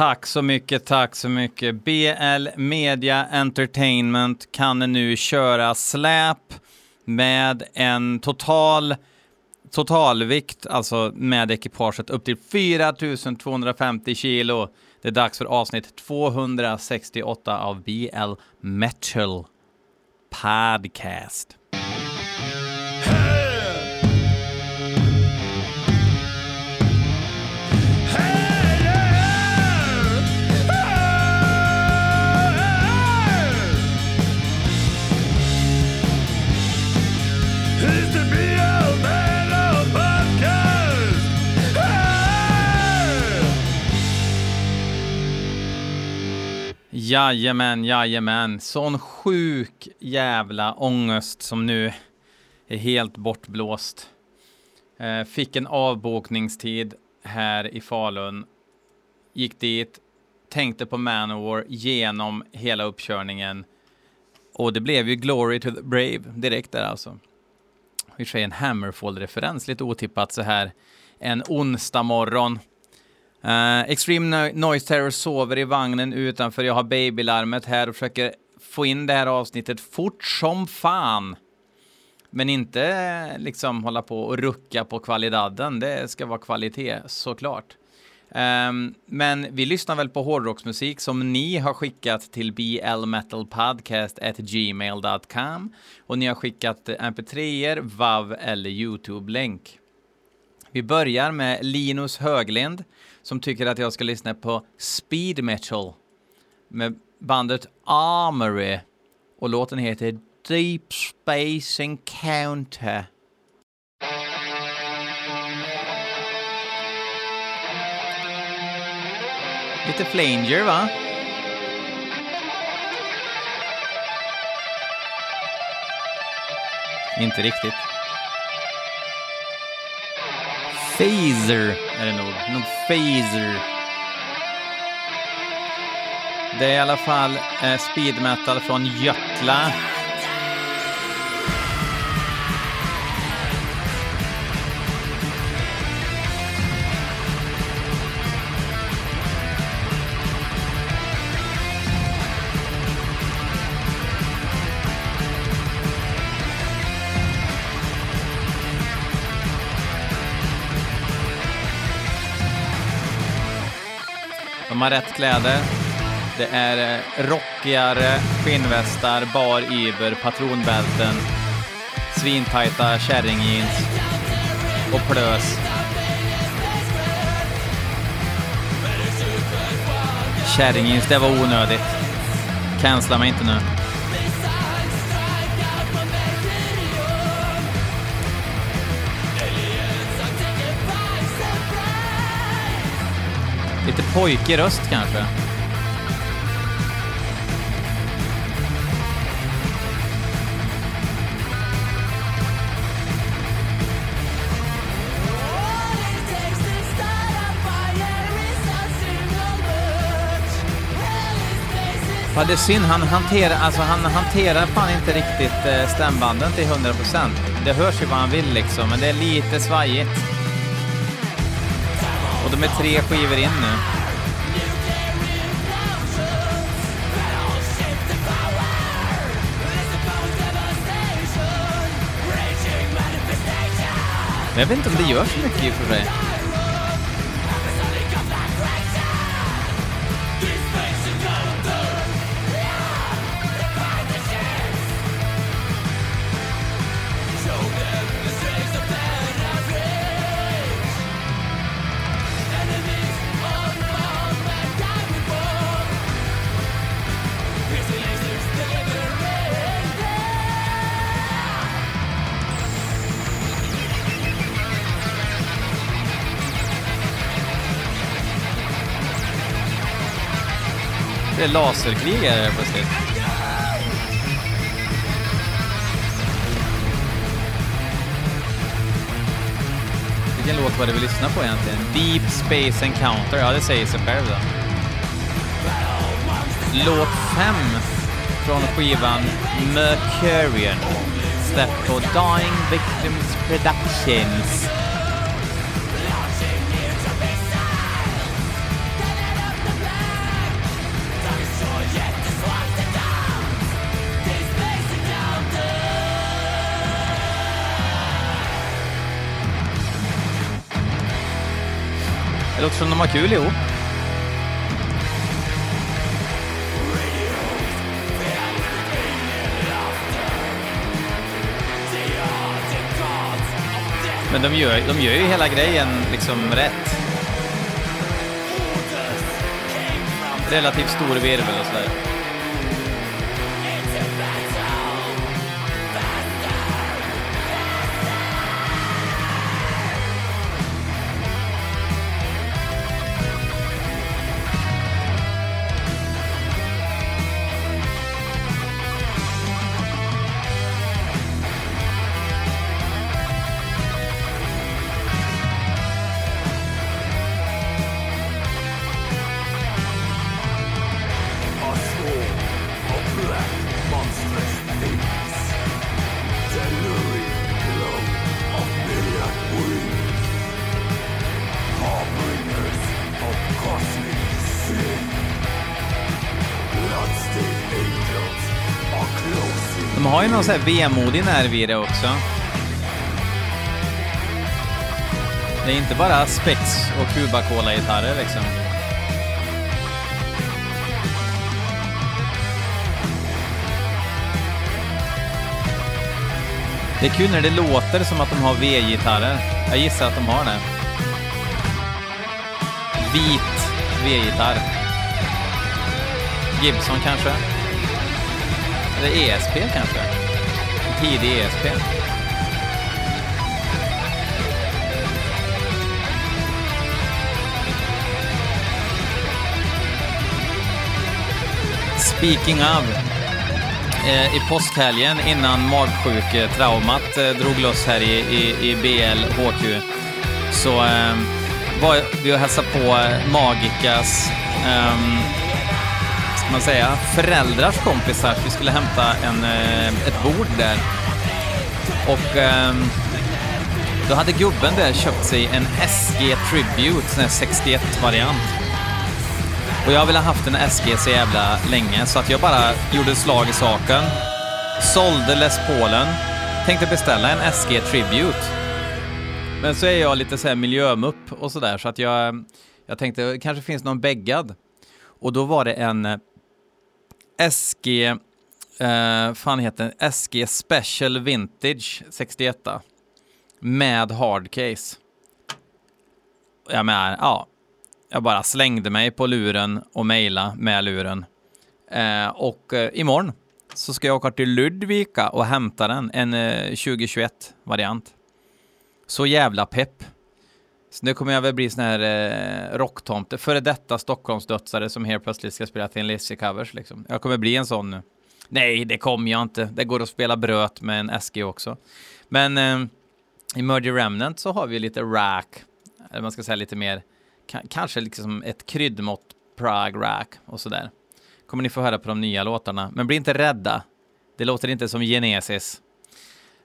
Tack så mycket, tack så mycket. BL Media Entertainment kan nu köra släp med en total totalvikt, alltså med ekipaget, upp till 4250 kilo. Det är dags för avsnitt 268 av BL Metal Podcast. Jajamän, jajamän. Sån sjuk jävla ångest som nu är helt bortblåst. Eh, fick en avbokningstid här i Falun. Gick dit, tänkte på Manowar genom hela uppkörningen. Och det blev ju Glory to the Brave direkt där alltså. I och för sig en Hammerfall-referens, lite otippat så här en onsdag morgon. Uh, Extreme Noise Terror sover i vagnen utanför. Jag har babylarmet här och försöker få in det här avsnittet fort som fan. Men inte eh, liksom hålla på och rucka på kvaliteten. Det ska vara kvalitet såklart. Um, men vi lyssnar väl på hårdrocksmusik som ni har skickat till blmetalpodcast@gmail.com och ni har skickat mp3er, WAV eller Youtube-länk. Vi börjar med Linus Höglind som tycker att jag ska lyssna på speed metal med bandet Armory och låten heter Deep Space Encounter. Lite flanger va? Inte riktigt. Phaser är det nog. Någon Phaser. Det är i alla fall eh, speed metal från Götla. De har rätt kläder. Det är eh, rockigare skinnvästar, bar iber, patronbälten, svintajta kärringjeans och plös. Kärringjeans, det var onödigt. Cancella mig inte nu. Lite pojkig röst kanske. Ja, det är synd. Han hanterar, alltså, han hanterar fan inte riktigt eh, stämbanden till 100%. Det hörs ju vad han vill liksom, men det är lite svajigt. Och de är tre skivor in nu. Men jag vet inte om det gör så mycket i och för sig. Laserkrigare plötsligt. Vilken låt var det vi lyssnade på egentligen? Deep Space Encounter, ja det säger sig själv då. Låt 5 från skivan Mercurian, släppt på Dying Victims Productions. Det låter som de har kul ihop. Men de gör, de gör ju hela grejen liksom rätt. Relativt stor virvel och sådär. Closing någon sån här vemodig nerv i det också. Det är inte bara spex och Cuba Cola-gitarrer liksom. Det är kul när det låter som att de har V-gitarrer. Jag gissar att de har det. Vit V-gitarr. Gibson kanske? Eller ESP kanske? Tid tidig ESP. Speaking of. Eh, I påskhelgen innan magsjuketraumat eh, drog loss här i, i, i BLHQ så eh, var vi och hälsade på Magikas eh, ska man säga, föräldrars kompisar. Vi skulle hämta en, eh, ett bord där. Och ehm, då hade gubben där köpt sig en SG Tribute, sån här 61-variant. Och jag ville ha haft en SG så jävla länge så att jag bara gjorde slag i saken. Sålde Les Paulen. Tänkte beställa en SG Tribute. Men så är jag lite så här miljömupp och sådär så att jag, jag tänkte kanske finns någon bäggad. Och då var det en SG, eh, fan heter den? SG Special Vintage 61 med hardcase. Jag menar, ja, jag bara slängde mig på luren och mejla med luren. Eh, och eh, imorgon så ska jag åka till Ludvika och hämta den, en eh, 2021-variant. Så jävla pepp. Så nu kommer jag väl bli sån här eh, rocktomte, före detta Stockholmsdödsare som helt plötsligt ska spela till en Lizzie-covers liksom. Jag kommer bli en sån nu. Nej, det kommer jag inte. Det går att spela bröt med en SG också. Men eh, i Murder Remnant så har vi lite rack, eller man ska säga lite mer, ka- kanske liksom ett kryddmått Prague rack och sådär. Kommer ni få höra på de nya låtarna, men bli inte rädda. Det låter inte som Genesis.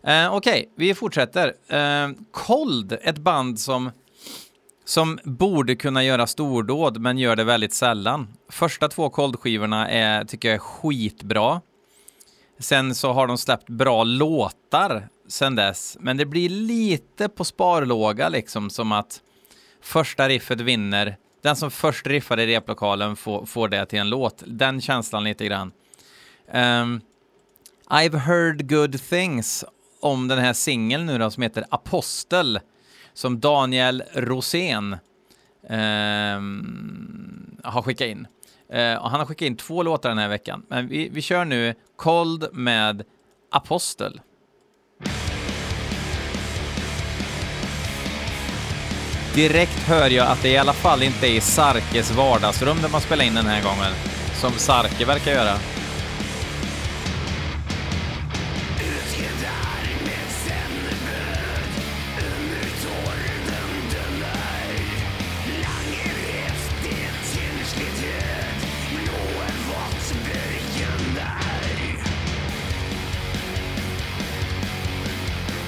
Eh, Okej, vi fortsätter. Eh, Cold, ett band som, som borde kunna göra stordåd, men gör det väldigt sällan. Första två Cold-skivorna är, tycker jag är skitbra. Sen så har de släppt bra låtar sen dess, men det blir lite på sparlåga liksom, som att första riffet vinner. Den som först riffar i replokalen får, får det till en låt. Den känslan lite grann. Um, I've heard good things om den här singeln nu då som heter Apostel som Daniel Rosén eh, har skickat in. Eh, och han har skickat in två låtar den här veckan, men vi, vi kör nu Cold med Apostel. Direkt hör jag att det i alla fall inte är i Sarkes vardagsrum där man spelar in den här gången, som Sarke verkar göra.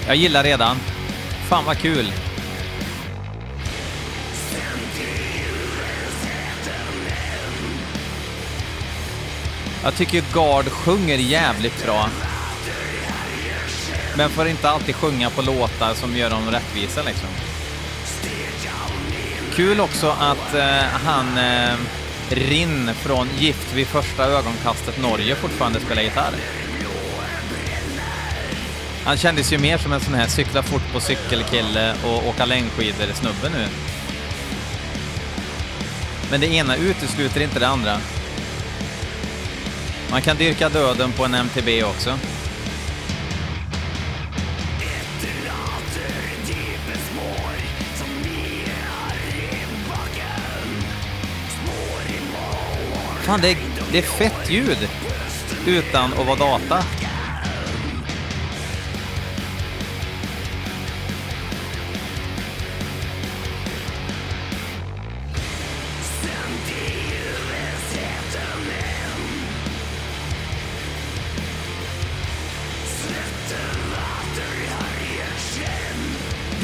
Jag gillar redan. Fan vad kul. Jag tycker Gard sjunger jävligt bra. Men får inte alltid sjunga på låtar som gör dem rättvisa liksom. Kul också att eh, han eh, Rinn från Gift vid första ögonkastet Norge fortfarande spelar gitarr. Han kändes ju mer som en sån här cykla fort på cykelkille och åka längdskidor-snubbe nu. Men det ena utesluter inte det andra. Man kan dyrka döden på en MTB också. Fan, det är, det är fett ljud utan att vara data.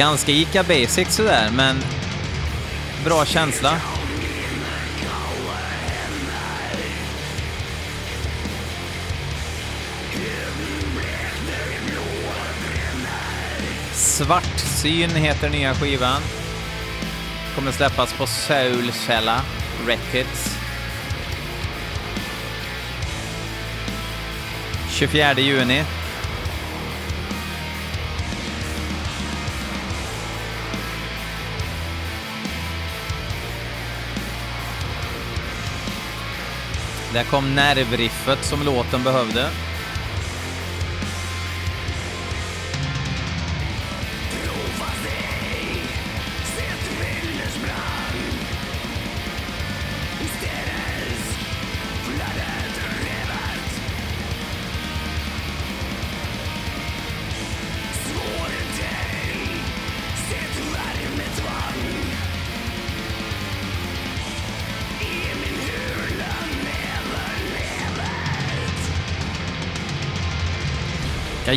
Ganska Ica Basic sådär, men bra känsla. Svartsyn heter nya skivan. Kommer släppas på Soulcella Records. 24 juni. Där kom nervriffet som låten behövde.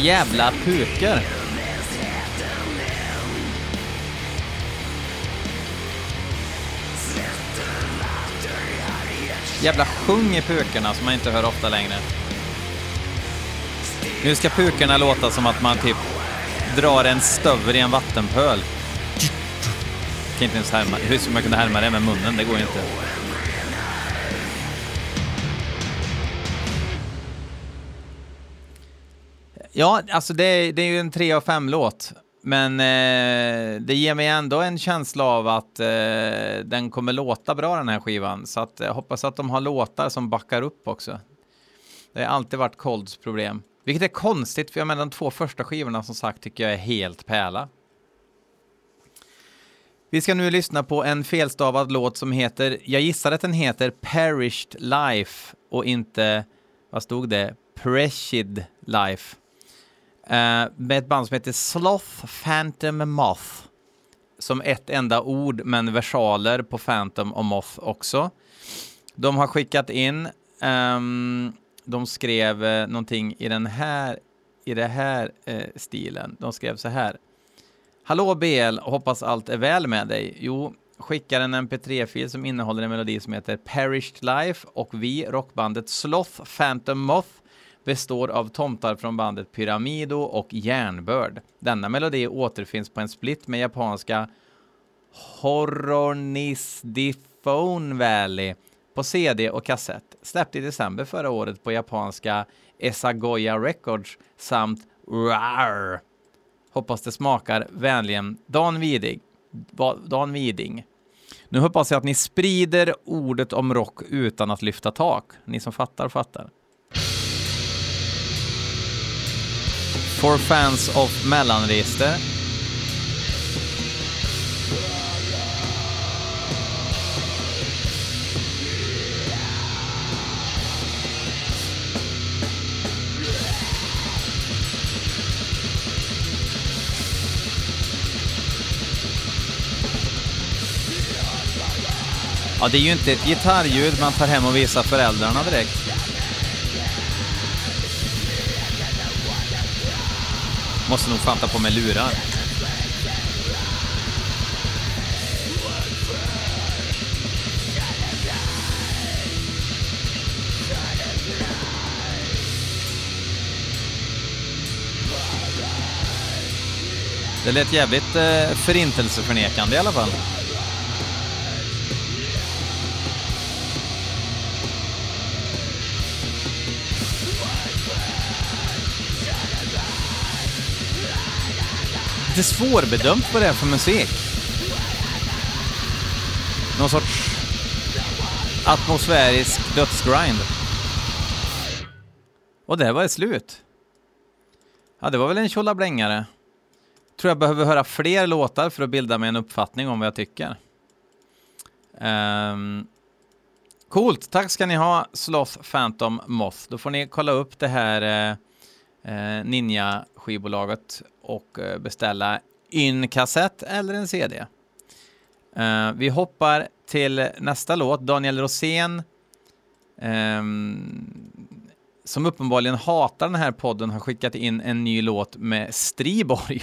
Jävla puker. Jävla sjung i pukorna som man inte hör ofta längre. Nu ska pukorna låta som att man typ drar en stövel i en vattenpöl. Jag kan inte ens härma. Hur ska man kunna härma det med munnen? Det går ju inte. Ja, alltså det, det är ju en tre av fem låt men eh, det ger mig ändå en känsla av att eh, den kommer låta bra den här skivan. Så att, jag hoppas att de har låtar som backar upp också. Det har alltid varit Colds problem. Vilket är konstigt, för jag menar de två första skivorna som sagt tycker jag är helt pärla. Vi ska nu lyssna på en felstavad låt som heter, jag gissar att den heter Perished Life och inte, vad stod det? Preshed Life. Eh, med ett band som heter Sloth Phantom Moth. Som ett enda ord, men versaler på Phantom och Moth också. De har skickat in, um, de skrev uh, någonting i den här, i det här uh, stilen. De skrev så här. Hallå BL, hoppas allt är väl med dig. Jo, skickar en mp3-fil som innehåller en melodi som heter Perished Life och vi, rockbandet Sloth Phantom Moth, består av tomtar från bandet Pyramido och Järnbörd. Denna melodi återfinns på en split med japanska Horronisdiphone Valley på CD och kassett, släppt i december förra året på japanska Esagoya Records samt RAR. Hoppas det smakar vänligen Dan Widing. Dan Widing. Nu hoppas jag att ni sprider ordet om rock utan att lyfta tak. Ni som fattar, fattar. For fans of mellanregister. Ja, det är ju inte ett gitarrljud man tar hem och visar föräldrarna direkt. Måste nog fan ta på mig lurar. Det lät jävligt eh, förintelseförnekande i alla fall. Lite svårbedömt vad det är för musik. Någon sorts atmosfärisk dödsgrind. Och där var det slut. Ja, det var väl en tjolablängare. Tror jag behöver höra fler låtar för att bilda mig en uppfattning om vad jag tycker. Um, coolt, tack ska ni ha Sloth Phantom Moth. Då får ni kolla upp det här eh, Eh, ninja-skivbolaget och eh, beställa en kassett eller en CD. Eh, vi hoppar till nästa låt, Daniel Rosén, ehm, som uppenbarligen hatar den här podden, har skickat in en ny låt med Striborg.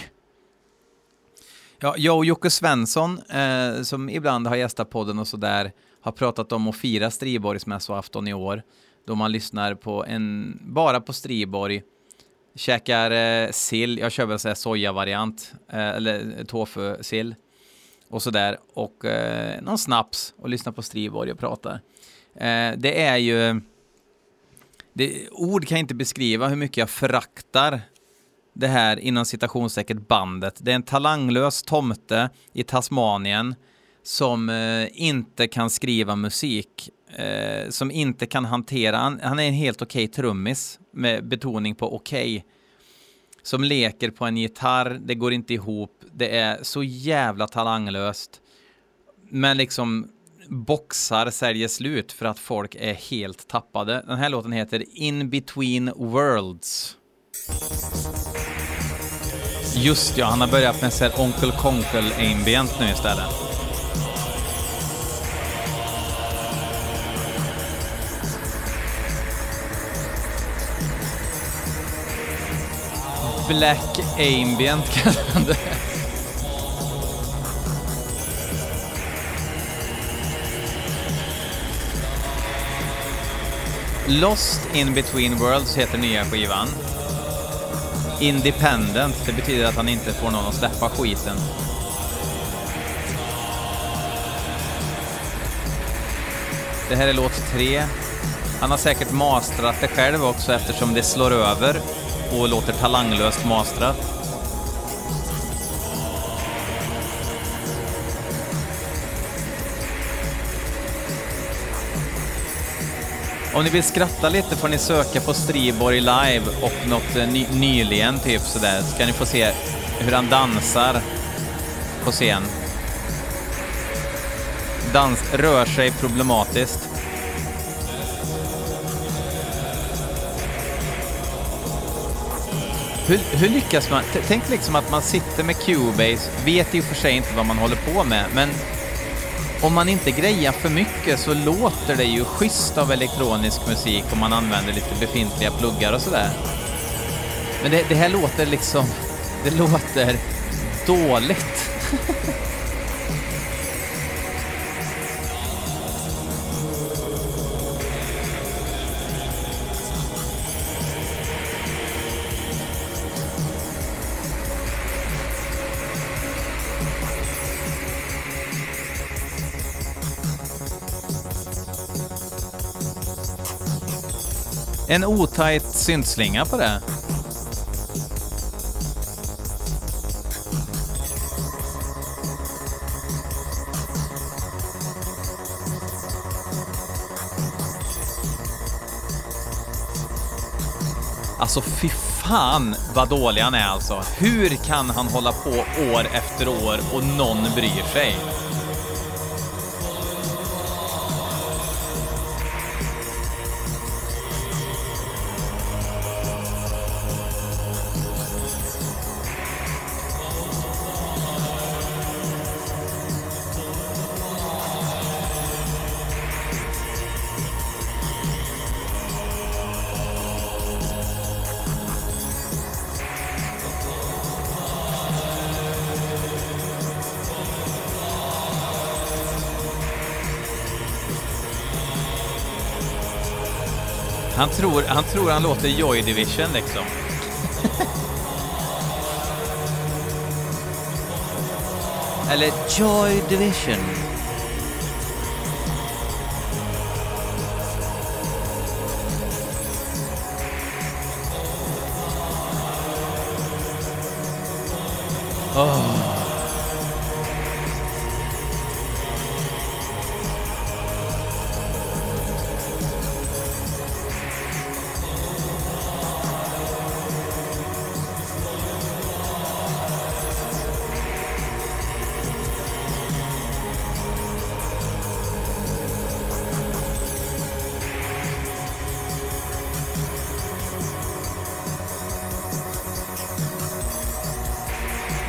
Ja, jag och Jocke Svensson, eh, som ibland har gästat podden och sådär, har pratat om att fira Striborgsmässoafton i år, då man lyssnar på en, bara på Striborg, käkar eh, sill, jag kör väl såhär sojavariant, eh, eller tofu-sill, och sådär, och eh, någon snaps och lyssnar på Striborg och pratar. Eh, det är ju, det, ord kan inte beskriva hur mycket jag föraktar det här inom citationstecken bandet. Det är en talanglös tomte i Tasmanien som eh, inte kan skriva musik, eh, som inte kan hantera, han, han är en helt okej okay trummis med betoning på okej. Okay, som leker på en gitarr, det går inte ihop, det är så jävla talanglöst. Men liksom boxar säljer slut för att folk är helt tappade. Den här låten heter In Between Worlds. Just ja, han har börjat med så Onkel Konkel ambient nu istället. Black ambient kallar han det. Lost in between worlds heter nya skivan. Independent, det betyder att han inte får någon att släppa skiten. Det här är låt tre. Han har säkert mastrat det själv också eftersom det slår över och låter talanglöst mastrat. Om ni vill skratta lite får ni söka på Striborg live och något eh, ny nyligen typ sådär, så kan ni få se hur han dansar på scen. Dans, rör sig problematiskt. Hur, hur lyckas man? T tänk liksom att man sitter med Cubase, vet i och för sig inte vad man håller på med, men om man inte grejar för mycket så låter det ju schysst av elektronisk musik om man använder lite befintliga pluggar och sådär. Men det, det här låter liksom, det låter dåligt. En otajt syntslinga på det. Alltså fy fan vad dålig han är alltså. Hur kan han hålla på år efter år och någon bryr sig? Han tror, han tror han låter Joy Division liksom. Eller Joy Division.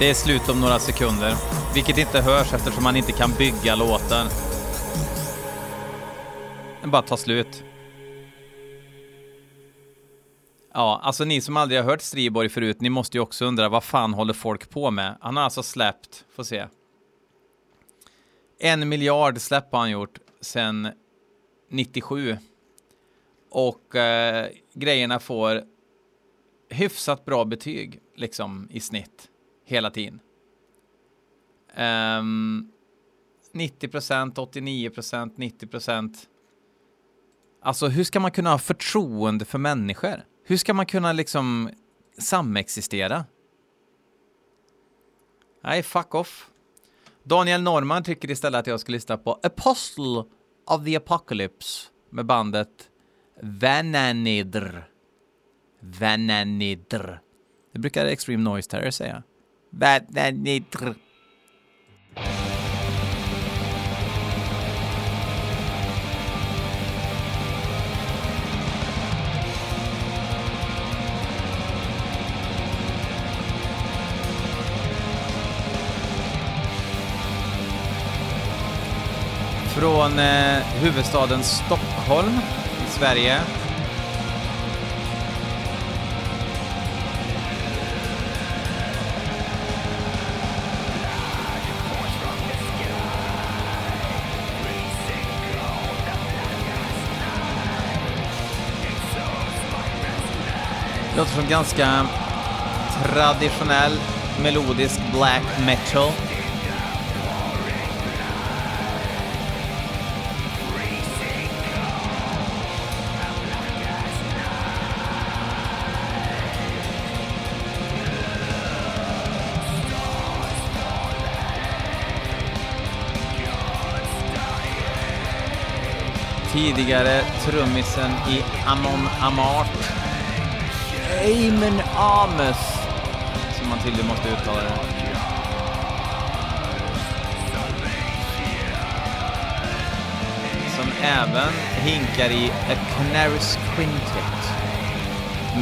Det är slut om några sekunder, vilket inte hörs eftersom man inte kan bygga låten. Den bara tar slut. Ja, alltså ni som aldrig har hört Striborg förut, ni måste ju också undra vad fan håller folk på med? Han har alltså släppt, får se. En miljard släpp har han gjort sedan 97. Och eh, grejerna får hyfsat bra betyg, liksom i snitt, hela tiden. Ehm, um, 90 procent, 89 procent, 90 procent. Alltså, hur ska man kunna ha förtroende för människor? Hur ska man kunna liksom samexistera? Nej, fuck off. Daniel Norman tycker istället att jag ska lyssna på Apostle of the Apocalypse med bandet Vananidr. Vananidr. Det brukar Extreme Noise Terror säga. Vananidr. Från eh, huvudstaden Stockholm i Sverige. Låter som ganska traditionell melodisk black metal. tidigare trummisen i Amon Amart. Amen Ames, som man tydligen måste uttala det. Som även hinkar i A Canaris Quintet,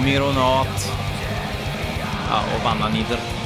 Myronat ja, och Vananider.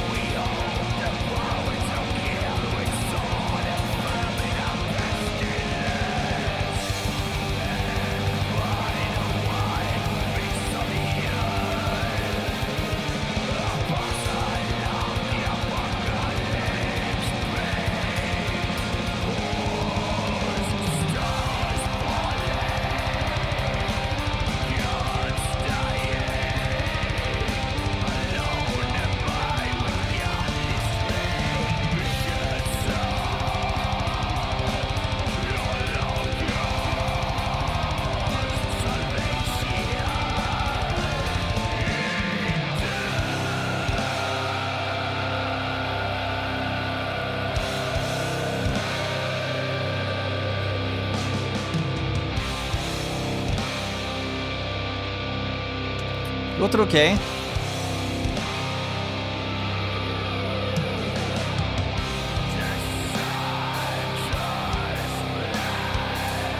Låter okej.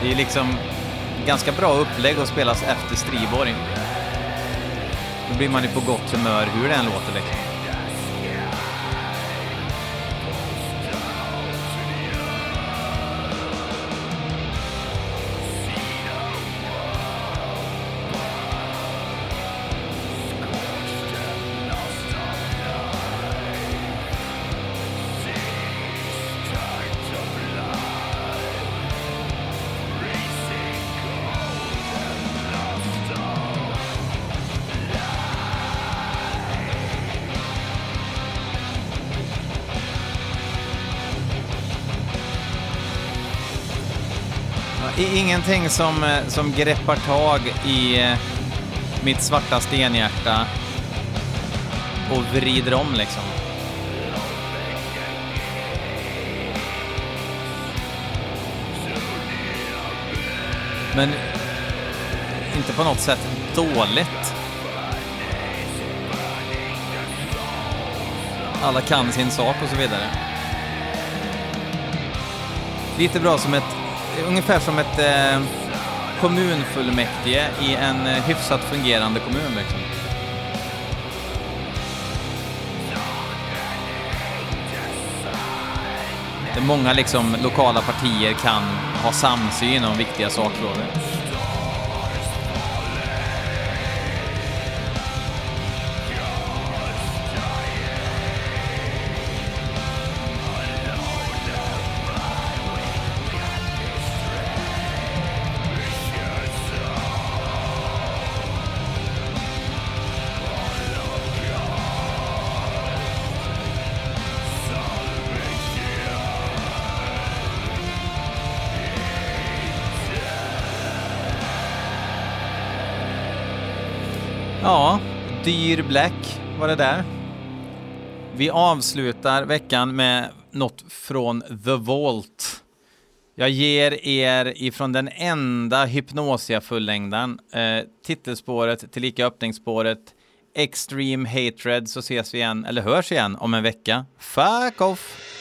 Det är liksom ganska bra upplägg att spelas efter Striborg. Då blir man ju på gott humör hur det än låter liksom. ingenting som, eh, som greppar tag i eh, mitt svarta stenhjärta och vrider om liksom. Men inte på något sätt dåligt. Alla kan sin sak och så vidare. Lite bra som ett ungefär som ett eh, kommunfullmäktige i en eh, hyfsat fungerande kommun liksom. Där många liksom lokala partier kan ha samsyn om viktiga sakfrågor. Ja, Dyr Black var det där. Vi avslutar veckan med något från The Vault. Jag ger er ifrån den enda Hypnosia-fullängdaren eh, titelspåret tillika öppningsspåret Extreme Hatred så ses vi igen, eller hörs igen om en vecka. Fuck off!